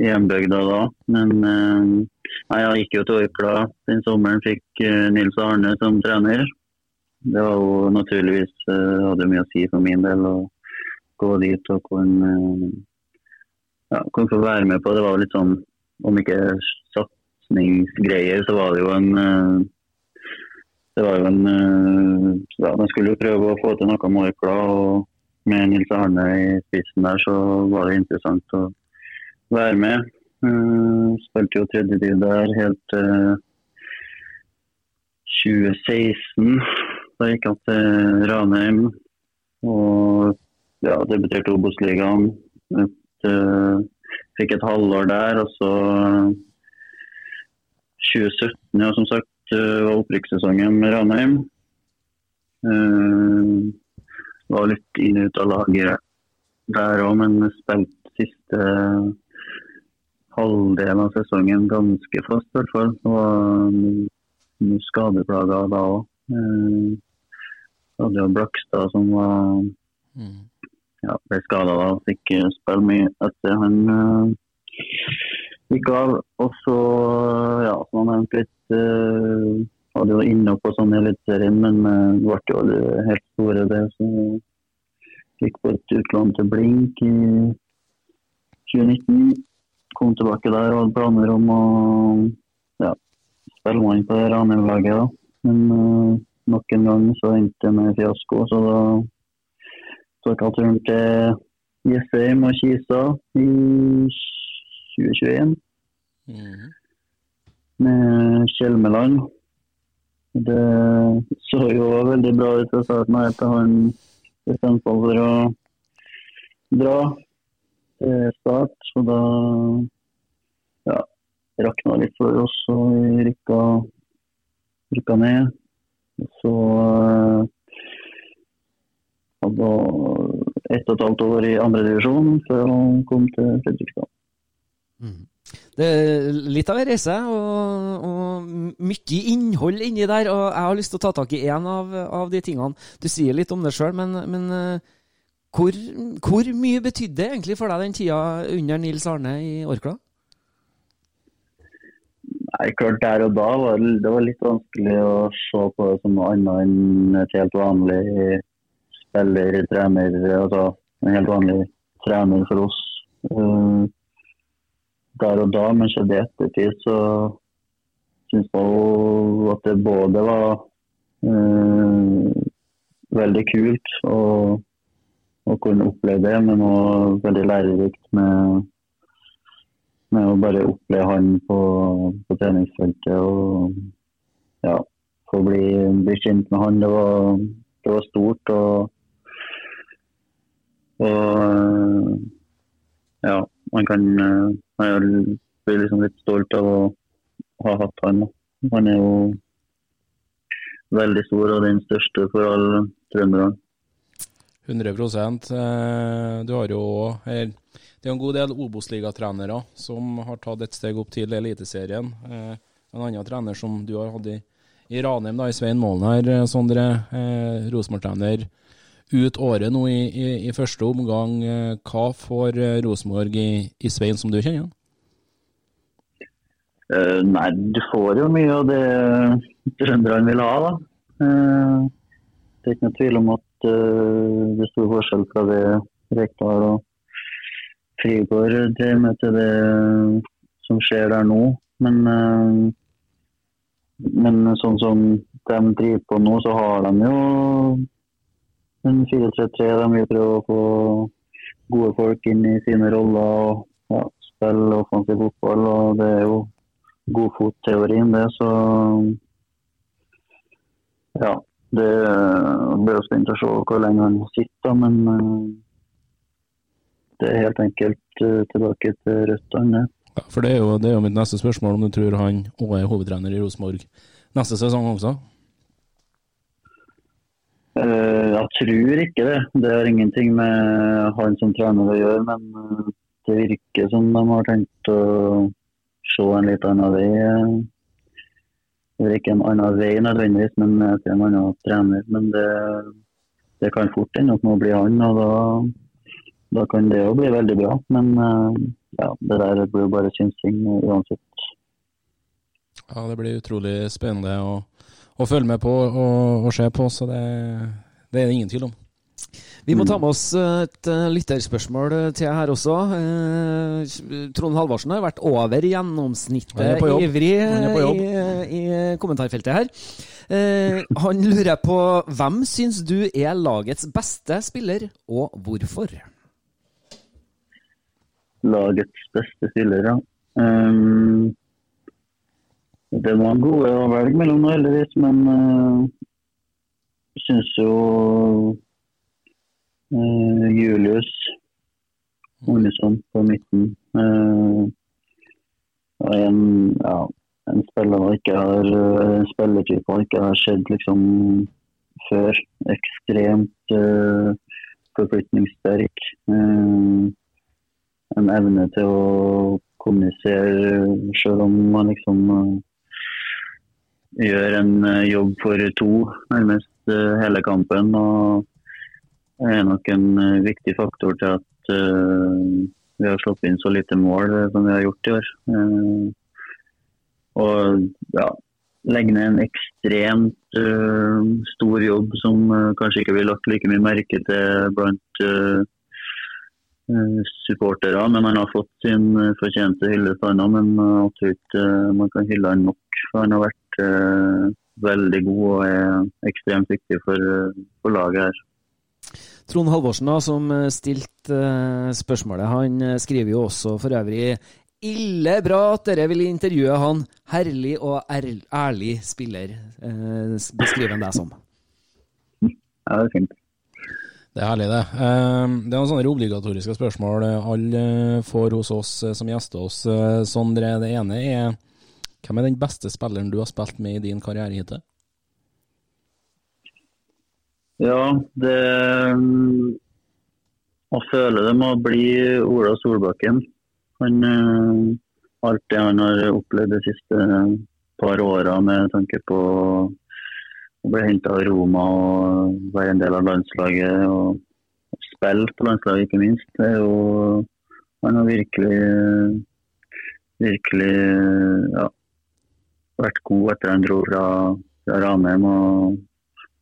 i hjembygda da. Men eh, jeg gikk jo til Orkla den sommeren, fikk eh, Nils Arne som trener. Det var jo naturligvis hadde mye å si for min del å gå dit og kunne, ja, kunne få være med på. Det var litt sånn, om ikke satsingsgreier, så var det jo en det var jo en ja, Man skulle jo prøve å få til noe med Orkla. og Med Nils Arne i spissen der, så var det interessant å være med. Uh, spilte jo tid der helt til 2016. Da gikk jeg til Ranheim og ja, debuterte Obos-ligaen. Eh, Fikk et halvår der, og så 2017, ja, som sagt, eh, var opprykkssesongen med Ranheim. Eh, var litt inn og ut av laget der òg, men spilte siste halvdelen av sesongen ganske fast, i hvert fall. Var mye skadeplager da òg. Eh, hadde jo Blakstad som var ja, ble skada da, fikk spille mye etter han uh, gikk av. Og så, ja, som han nevnte litt, uh, hadde jo inne på sånn i Eliteserien, men uh, ble jo aldri helt store det. Så gikk på et utlån til Blink i 2019. Der og hadde planer om å ja, spille mann på det Ranheim-laget. Men uh, nok en gang så endte det med fiasko, så da tok jeg turen til Jessheim og Kisa i 2021 med Kjelmeland. Det så jo veldig bra ut fra starten av at han bestemte seg for å dra til start. Så da ja, rakna litt for oss, og vi rykka, rykka ned. Så hadde ett og et halvt år i andredivisjon før han kom til Fredrikstad. Det er litt av en reise, og, og mye innhold inni der. og Jeg har lyst til å ta tak i én av, av, de tingene. Du sier litt om det sjøl, men, men hvor, hvor, mye betydde det egentlig for deg den tida under Nils Arne i Orkla? Nei, klart Der og da var det, det var litt vanskelig å se på det som noe annet enn et helt vanlig spiller, trener, altså en helt vanlig trener for oss. Uh, der og da, men så i ettertid så syns jeg at det både var uh, veldig kult å, å, kunne oppleve det, men òg veldig lærerikt med, med, å bare oppleve han på, på treningsfeltet og ja, få bli, bli kjent med han. Det var, det var stort. og og ja, man kan Man blir liksom litt stolt av å ha hatt han. Han er jo veldig stor og den største for alle trønderne. 100% Du har jo Det er en god del Obos-ligatrenere som har tatt et steg opp til Eliteserien. En annen trener som du har hatt i, i Ranheim, da, i Svein Målen her, Sondre. Eh, Rosenborg-trener ut året nå i, i, i, første omgang. Hva får Rosenborg i, i Svein som du kjenner? Uh, nei, du får jo mye av det trønderne vil ha, da. Uh, det er ikke noe tvil om at uh, det er stor forskjell fra det Rekdal og Frigård driver med, til det som skjer der nå. Men, men sånn som de driver på nå, så har de jo en 4-3-3. De vil prøve å få gode folk inn i sine roller og ja, spille offensiv fotball. og det er jo godfotteorien, det. Så ja. Det blir jo spennende å se hvor lenge han sitter, men eh, er helt enkelt eh, tilbake til røttene. Ja, for det er, jo, det er, jo, mitt neste spørsmål, om du tror han òg er hovedtrener i Rosenborg neste sesong også? Uh, jeg tror ikke det. Det har ingenting med han som trener å gjøre, men det virker som de har tenkt å se en litt annen vei. Det er ikke en annen vei nødvendigvis, men til en annen trener. Men det, det kan fort ende opp med å bli han, og da, da kan det jo bli veldig bra. Men ja, det der blir jo bare synsing uansett. Ja, det blir utrolig spennende å, å følge med på og, og se på, så det, det er det ingen tvil om. Vi må ta med oss eh, et eh, lytterspørsmål eh, til her også. Trond Halvorsen har vært over gjennomsnittet ivrig i, i, kommentarfeltet her. Han lurer på hvem syns du er lagets beste spiller, og hvorfor? Lagets beste spillere. Um, det var gode å velge mellom, heldigvis, men uh, syns jo Uh, Julius Olesson på midten. Uh, en, ja, en spiller ikke har, en spillertype ikke har skjedd liksom før. Ekstremt uh, forflytningssterk. Uh, en evne til å kommunisere, selv om man liksom eh, gjør en eh, jobb for to nærmest eh, hele kampen. og Det er nok en viktig faktor til at vi har slått inn så lite mål som vi har gjort i år. Og ja, legge ned en ekstremt uh, stor jobb som uh, kanskje ikke blir lagt like mye merke til blant eh, supportere. Men han har fått sin eh, fortjente hyllest, han òg. Men eh, jeg tror ikke eh, man kan hylle han nok. For han har vært eh, veldig god og er ekstremt viktig for, eh, for laget her. Trond Halvorsen, da, som eh, stilte eh, spørsmålet, han eh, skriver jo også for øvrig Ille bra at dere vil intervjue han. Herlig og ærlig spiller, eh, beskriver han deg som. Ja, det er fint. Det er herlig, det. Eh, Det er noen sånne obligatoriske spørsmål alle får hos oss eh, som gjester oss. eh, Sondre. Det ene er hvem er den beste spilleren du har spilt med i din karriere hittil? Ja, det mm, Jeg føler det må bli Ola Solbakken. Han, eh, alt det han har opplevd de siste par åra med tanke på å ble henta av Roma og var en del av landslaget og spille på landslaget, ikke minst. Det er jo, han har virkelig virkelig ja, vært god etter han dro fra, fra Ranheim. og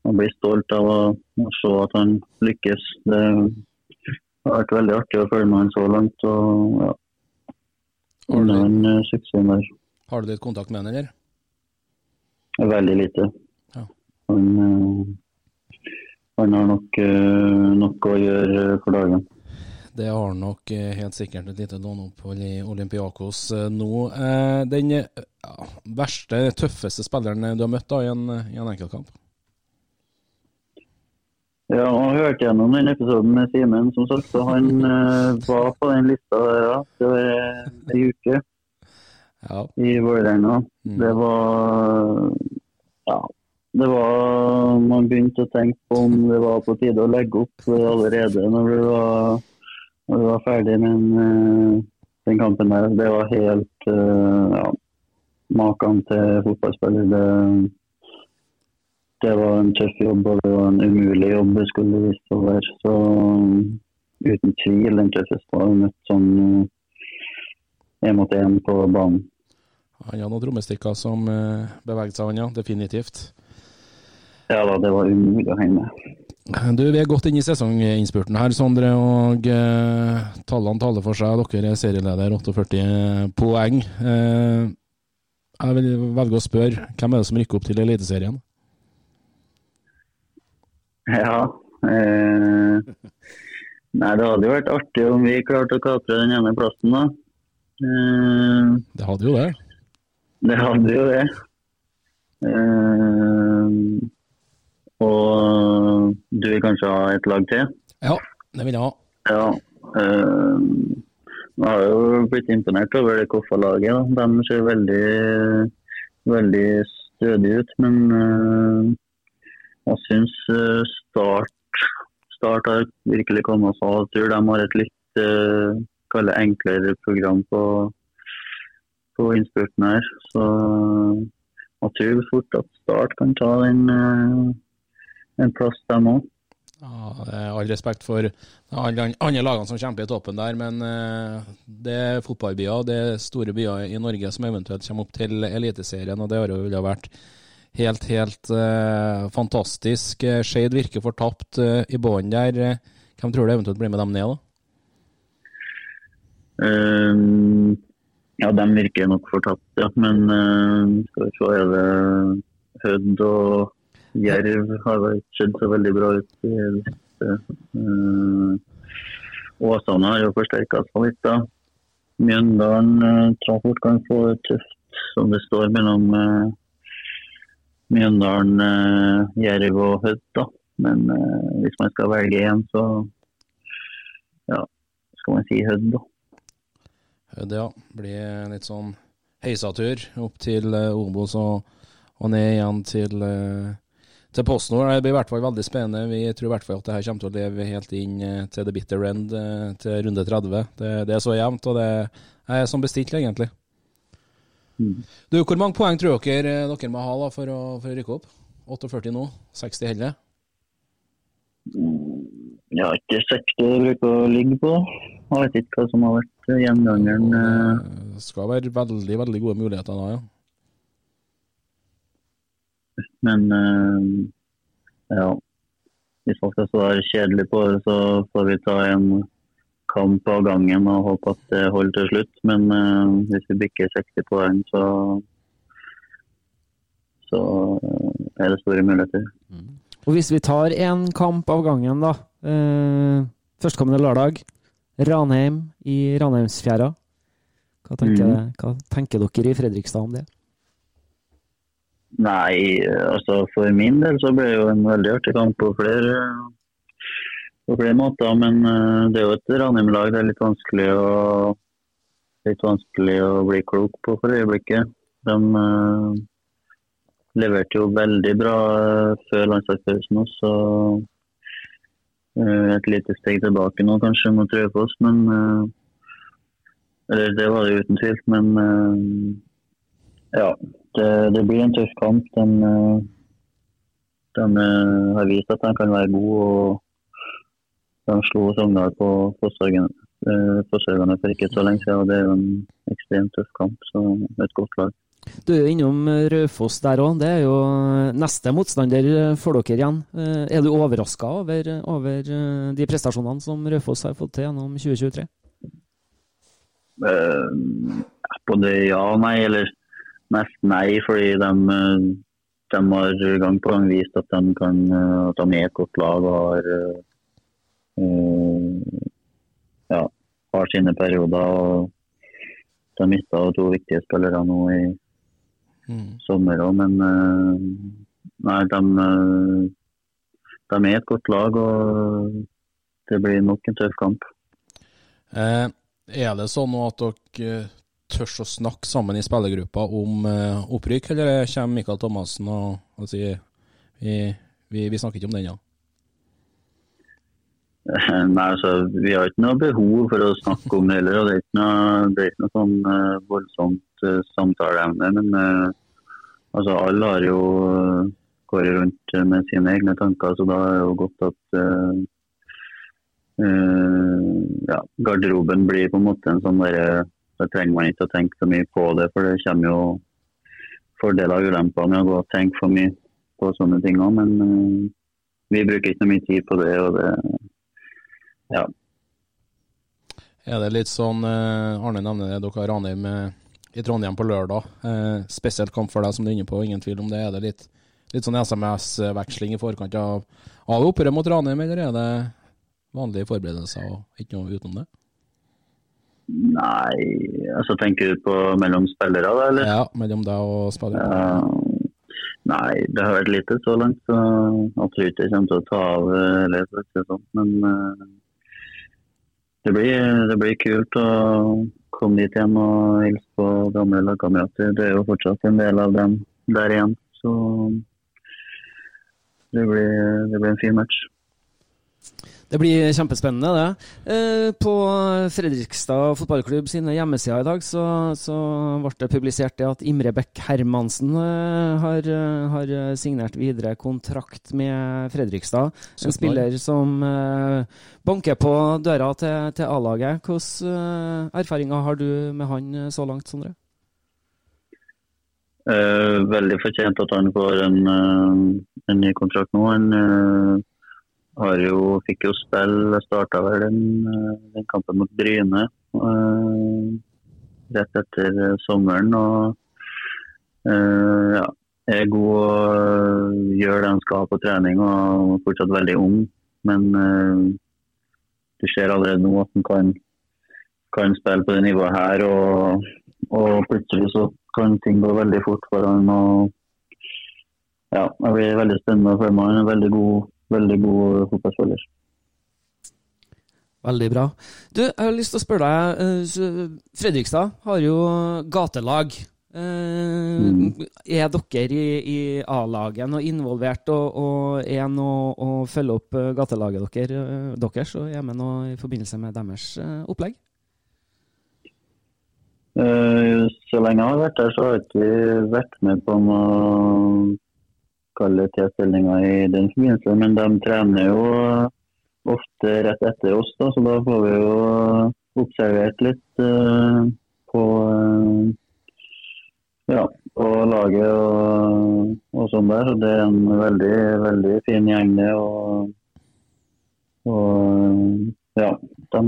man blir stolt av å, å se at han lykkes. Det har vært veldig artig å følge med han så langt. og ja, Har du, der. har du litt kontakt med han, eller? Veldig lite. Han, eh, han har nok, eh, nok å gjøre for dagen. Det har han nok eh, helt sikkert et lite låneopphold i Olympiakos nå. Den ja, verste, tøffeste spilleren du har møtt da i en, i en enkeltkamp? Ja, og hørte gjennom den episoden med Simen, som sagt, så han var på den lista der, ja. Det var ei uke Ja. i Vålerenga. Mm. Det var Ja. Det var Man begynte å tenke på om det var på tide å legge opp allerede når du var, når du var ferdig med eh, den kampen der. Det var helt eh, ja, Maken til fotballspiller. Det, det var en tøff jobb, og det var en umulig jobb det skulle vise seg å være. Så uten tvil den tøffeste jeg har møtt sånn én mot én på banen. Han hadde noen trommestikker som eh, beveget seg, han ja. Definitivt. Ja da, det var umulig å henge med. Du, Vi er godt inne i sesonginnspurten her, Sondre, og eh, tallene taler for seg. Dere er serieleder, 48 poeng. Eh, jeg vil velge å spørre, hvem er det som rykker opp til Eliteserien? Ja. Eh, nei, det hadde jo vært artig om vi klarte å kapre den ene plassen, da. Eh, Det hadde jo det. det hadde jo det. Eh, og du vil kanskje ha et lag til? Ja, det vil jeg ha. Ja. Eh, jeg har jo blitt imponert over det Koffa-laget. De ser veldig, veldig stødige ut. Men eh, jeg syns eh, Start, Start har virkelig kommet seg av tur. De har et litt uh, enklere program på, på innspurten her. Så jeg tror fort at Start kan ta den, en plass, der nå. Ja, all respekt for alle andre lagene som kjemper i toppen der, men eh, det er fotballbyer, det er store byer i Norge som eventuelt kommer opp til Eliteserien, og det har jo vært helt, helt uh, fantastisk. Eh, Skeid virker fortapt uh, i bånn der. Hvem tror du eventuelt blir med dem ned, da? Um, ja, de virker nok fortapt, ja. Men uh, se, er det Hødd og Jerv har skjedd så veldig bra ut i det. Eh, Åsane har jo forsterka seg litt, da. Mjøndalen uh, tror fort kan få det tøft, som det står mellom uh, Mjøndalen, uh, Jerv og Hødd, da. Men eh, hvis man skal velge én, så ja, skal man si Hødd, da. Hødd, ja. Blir litt sånn heisatur opp til uh, Obos og, og ned igjen til, eh, til PostNord. Det blir i hvert fall veldig spennende. Vi tror i hvert fall at det her kommer til å leve helt inn eh, til the bitter end, eh, til runde 30. Det, det er så jevnt, og det er som bestilt, egentlig. Mm. Du, Hvor mange poeng tror dere eh, dere må ha da for å, for å rykke opp? 48 nå? 60 heller? Ja, ikke 60 jeg bruker å ligge på. Jeg vet ikke hva som har vært gjengangeren. Det skal være veldig, veldig gode muligheter da, ja. Men eh, ja, hvis folk skal være kjedelige på det, så får vi ta en kamp av gangen og håpe at det holder til slutt. Men eh, hvis vi bikker 60 poeng, så, så eh, er det store muligheter. Og hvis vi tar én kamp av gangen, da. Eh, førstkommende lørdag. Ranheim i Ranheimsfjæra. Hva tenker, mm. hva tenker dere i Fredrikstad om det? Nei, altså for min del så ble det jo en veldig artig kamp på flere, på flere måter. Men eh, det er jo et Ranheim-lag det er litt vanskelig å litt vanskelig å bli klok på for øyeblikket. De uh, leverte jo veldig bra eh, før landslagspausen også. uh, et lite steg tilbake nå kanskje mot Raufoss, men uh, Eller det var det uten tvil, men ja. Det, det blir en tøff kamp. Den, den, eh, har vist at den kan være god. og De slo Sogndal på Fosshaugane eh, for ikke så lenge siden. og Det er jo en ekstremt tøff kamp. så Et godt lag. Du er innom Raufoss der òg. Det er jo neste motstander for dere igjen. Eh, Er du overraska over, over eh, de prestasjonene som Raufoss har fått til gjennom 2023? Uh, både ja og nei, eller mest nei, fordi de, eh, de har gang på gang vist at de, kan, eh, at de er et godt lag og har, eh, ja, har sine perioder. og De mista to viktige spillere nå i sommer òg, men nei, de, de er et godt lag og det blir nok en tøff kamp. Eh, er det sånn at dere eh, tør å snakke sammen i spillergruppa om eh, opprykk, eller kommer Mikael Thomassen og, og sier vi, vi, vi snakker ikke om den, ja? [laughs] Nei, altså, Vi har ikke noe behov for å snakke om det heller. og Det er ikke noe, er ikke noe sånn uh, voldsomt uh, samtaleevne. Men uh, altså, alle har jo går rundt med sine egne tanker, så da er det jo godt at ja, garderoben blir på en måte en sånn derre Da trenger man ikke å tenke så mye på det, for det kommer jo fordeler og ulemper med å gå og tenke for mye på sånne ting òg. Men uh, vi bruker ikke noe mye tid på det. og det ja. Er det litt sånn uh, Arne nevner det, dere har Ranheim eh, i Trondheim på lørdag. Uh, spesielt kamp for deg, som du er inne på, ingen tvil om det. Er det litt, litt sånn SMS-veksling i forkant av, av oppgjøret mot Ranheim, eller er det vanlige forberedelser og ikke noe utenom det? Nei, altså tenker du på mellom spillere, da? eller? Ja, mellom deg og spillere. Ja, nei, det har vært lite så langt, så jeg tror ikke jeg kommer til å ta av eh, eller for å si sånn. Men eh, det, blir, det blir kult å komme dit igjen og hilse på gamle lagkamerater. Det er jo fortsatt en del av dem der igjen, så det blir, det blir en fin match. Det blir kjempespennende, det. Eh, På Fredrikstad fotballklubb sine hjemmesider i dag så, så ble det publisert det at Imre Bekk Hermansen eh, har, eh, har signert videre kontrakt med Fredrikstad. En spiller som banker på døra til, til A-laget. Hvilke erfaringer har du med han så langt, Sondre? Eh, veldig fortjent at han får en, en ny kontrakt nå. Eh, har jo, fikk jo spill, starta vel den, eh, den kampen mot Bryne uh, rett etter eh, sommeren. og uh, ja, er god og gjør det han skal på trening og er fortsatt veldig ung. Men uh, du ser allerede nå at han kan, kan spille på det nivået her. Og, og plutselig så kan ting gå veldig fort for han. og ja, Det blir veldig spennende å følge med. Han er veldig god, veldig god fotballspiller. Veldig bra. Du, jeg har lyst til å spørre deg. eh, Fredrikstad har jo gatelag. Eh, Er dere i, i A-laget noe involvert og, og er noe å følge opp eh, gatelaget dere, deres og er med noe i forbindelse med deres opplegg? Så lenge jeg har vært der, så har ikke vært med på noe kalle i den forbindelse. Men de trener jo ofte rett etter oss, da, så da får vi jo observert litt uh, på uh, ja, på laget og, og sånn der. Det er en veldig, veldig fin gjeng, det. Og, og ja, de,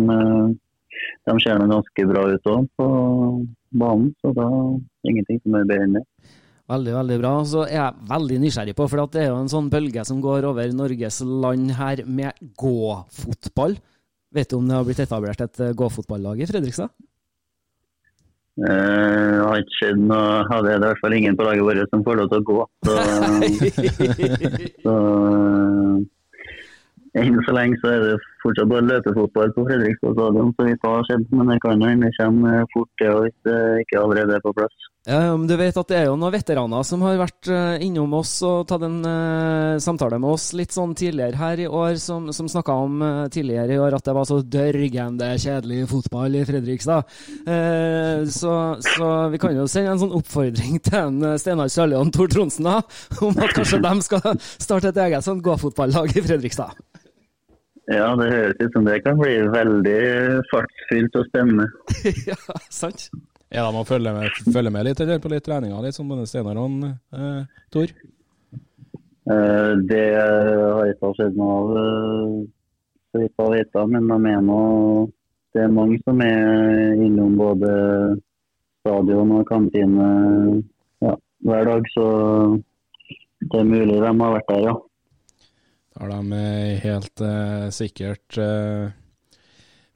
de ser ganske bra ut òg på banen. Så da ingenting som er bedre enn det. Veldig, veldig bra. Så er jeg veldig nysgjerrig på, for det er jo en sånn bølge som går over Norges land her med gåfotball. Vet du om det har blitt etablert et eh, gåfotballag i Fredrikstad? Eh, Det har ikke skjedd noe. av det er i hvert fall ingen på laget vårt som får lov til å gå. Så, [laughs] så eh, enn så lenge så er det fortsatt bare løpefotball på Fredrikstad stadion, så vi får se. Men det kan jo hende kommer fort, til hvis det ikke allerede er på plass. Men du vet at det er jo noen veteraner som har vært eh, innom oss og tatt en uh, samtale med oss litt sånn tidligere her i år, som, som snakka om uh, tidligere i år at det var så dørgende kjedelig fotball i Fredrikstad. Eh, så, så vi kan jo sende en sånn oppfordring til en, eh, Steinar Sørli og Tor Tronsen da, om at kanskje de skal starte et eget sånn gåfotballag i Fredrikstad. Ja, det høres ut som det kan bli veldig fartsfylt og spennende. [laughs] ja, sant? Ja, de må følge med, følge med litt, eller på litt treninger, litt som både Steinar og eh, Tor? Eh, Det har jeg ikke sett noe av, eh, så vidt jeg vet, men de er nå det er mange som er innom både stadion og kantine ja, hver dag, så det er mulig de har vært der, ja. Da har de eh, helt eh, sikkert eh,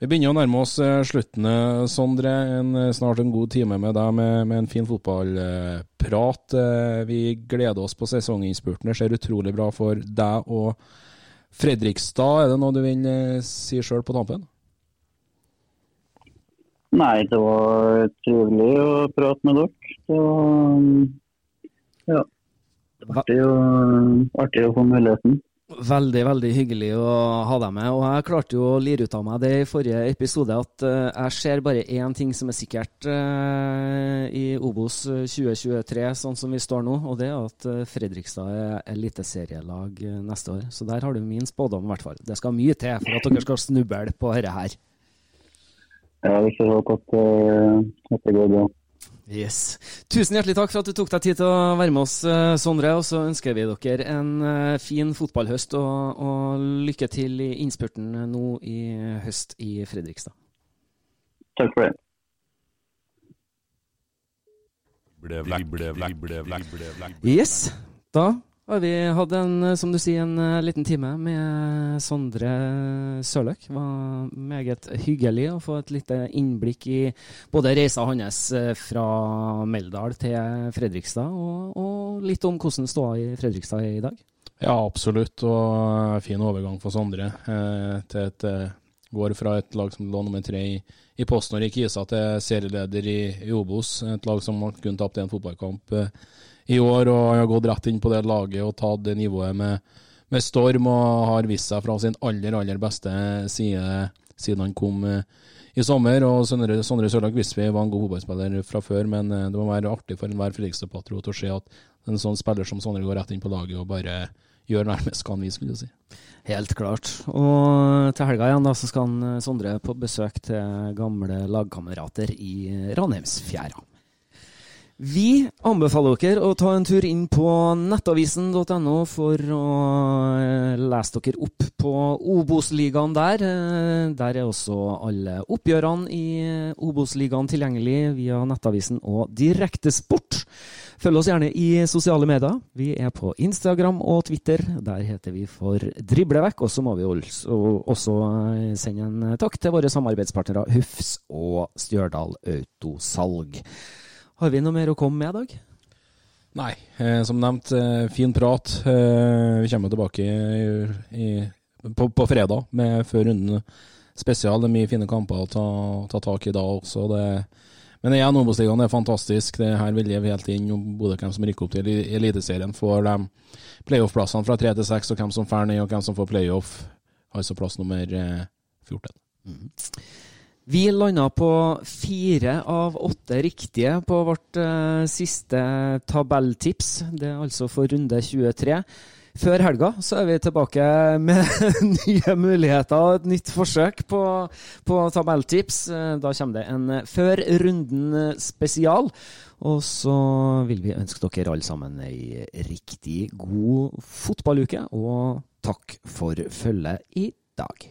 Vi begynner å nærme oss eh, slutten, eh, Sondre. En, snart en god time med deg med, med en fin fotballprat. Vi gleder oss på sesonginnspurten. Det ser utrolig bra for deg og Fredrikstad. Er det noe du vil si sjøl på tampen? Nei, det var trivelig å prate med dere. Det var ja, artig å, artig å få muligheten. Veldig, veldig hyggelig å ha deg med. Og jeg klarte jo å lire ut av meg det i forrige episode at eh, jeg ser bare én ting som er sikkert eh, i Obos 2023, sånn som vi står nå, og det er at eh, Fredrikstad er eliteserielag eh, neste år. Så der har du min spådom, i hvert fall. Det skal mye til for at dere skal snuble på dette her. Ja, vi får håpe at, eh, at det går bra. Yes. Tusen hjertelig takk for at du tok deg tid til å være med oss, eh, Sondre. Og så ønsker vi dere en eh, fin fotballhøst, og, og lykke til i innspurten nå i høst i Fredrikstad. Takk for det. Yes. Da har vi hadde en, eh, som du sier, en eh, liten time med Sondre Sørløk. Det var meget hyggelig å få et lite innblikk i både reisa hans eh, fra Meldal til Fredrikstad, og, og litt om hvordan ståa i Fredrikstad er i dag. Ja, absolutt. Og fin overgang for Sondre eh, til et eh, Går fra et lag som lå nummer tre i, i PostNord i Kisa til serieleder i, i Obos. Et lag som kun tapt en fotballkamp eh, i år, og har gått rett inn på det laget og tatt det nivået med, med storm og har vist seg fra sin aller, aller beste side siden han kom eh, i sommer. og Sondre, Sondre Sørlag visste vi var en god fotballspiller fra før, men eh, det må være artig for enhver Fredrikstad-patriot å se at en sånn spiller som Sondre går rett inn på laget og bare gjør nærmest hva han vil, skulle du si. Helt klart. Og til helga igjen da, så skal han eh, Sondre på besøk til gamle lagkamerater i Ranheimsfjæra. Vi anbefaler dere å ta en tur inn på nettavisen.no for å eh, lese dere opp på Obos-ligaen der. Eh, Der er også alle oppgjørene i Obos-ligaen tilgjengelig via nettavisen og Direktesport. Følg oss gjerne i sosiale medier. Vi er på Instagram og Twitter. Der heter vi for Driblevekk. Og så må vi også, også eh, sende en takk til våre samarbeidspartnere Hufs og Stjørdal Autosalg. Har vi noe mer å komme med i dag? Nei, eh, som nevnt, eh, fin prat. Eh, vi kommer tilbake i, i, på, på fredag med før runden spesial. Det er mye fine kamper å ta, ta tak i da også. Det, Men igjen, Obos-ligaen er fantastisk. Det her vil leve helt inn. Både hvem som rykker opp til Eliteserien, får de playoff-plassene fra tre til seks, og hvem som drar ned, og hvem som får playoff. Altså plass nummer 14. Mm. Vi landa på fire av åtte riktige på vårt uh, siste tabelltips. Det er altså for runde 23. Før helga så er vi tilbake med [laughs] nye muligheter og et nytt forsøk på, på tabelltips. Eh, da kommer det en Før runden spesial. Og så vil vi ønske dere alle sammen ei riktig god fotballuke, og takk for følget i dag.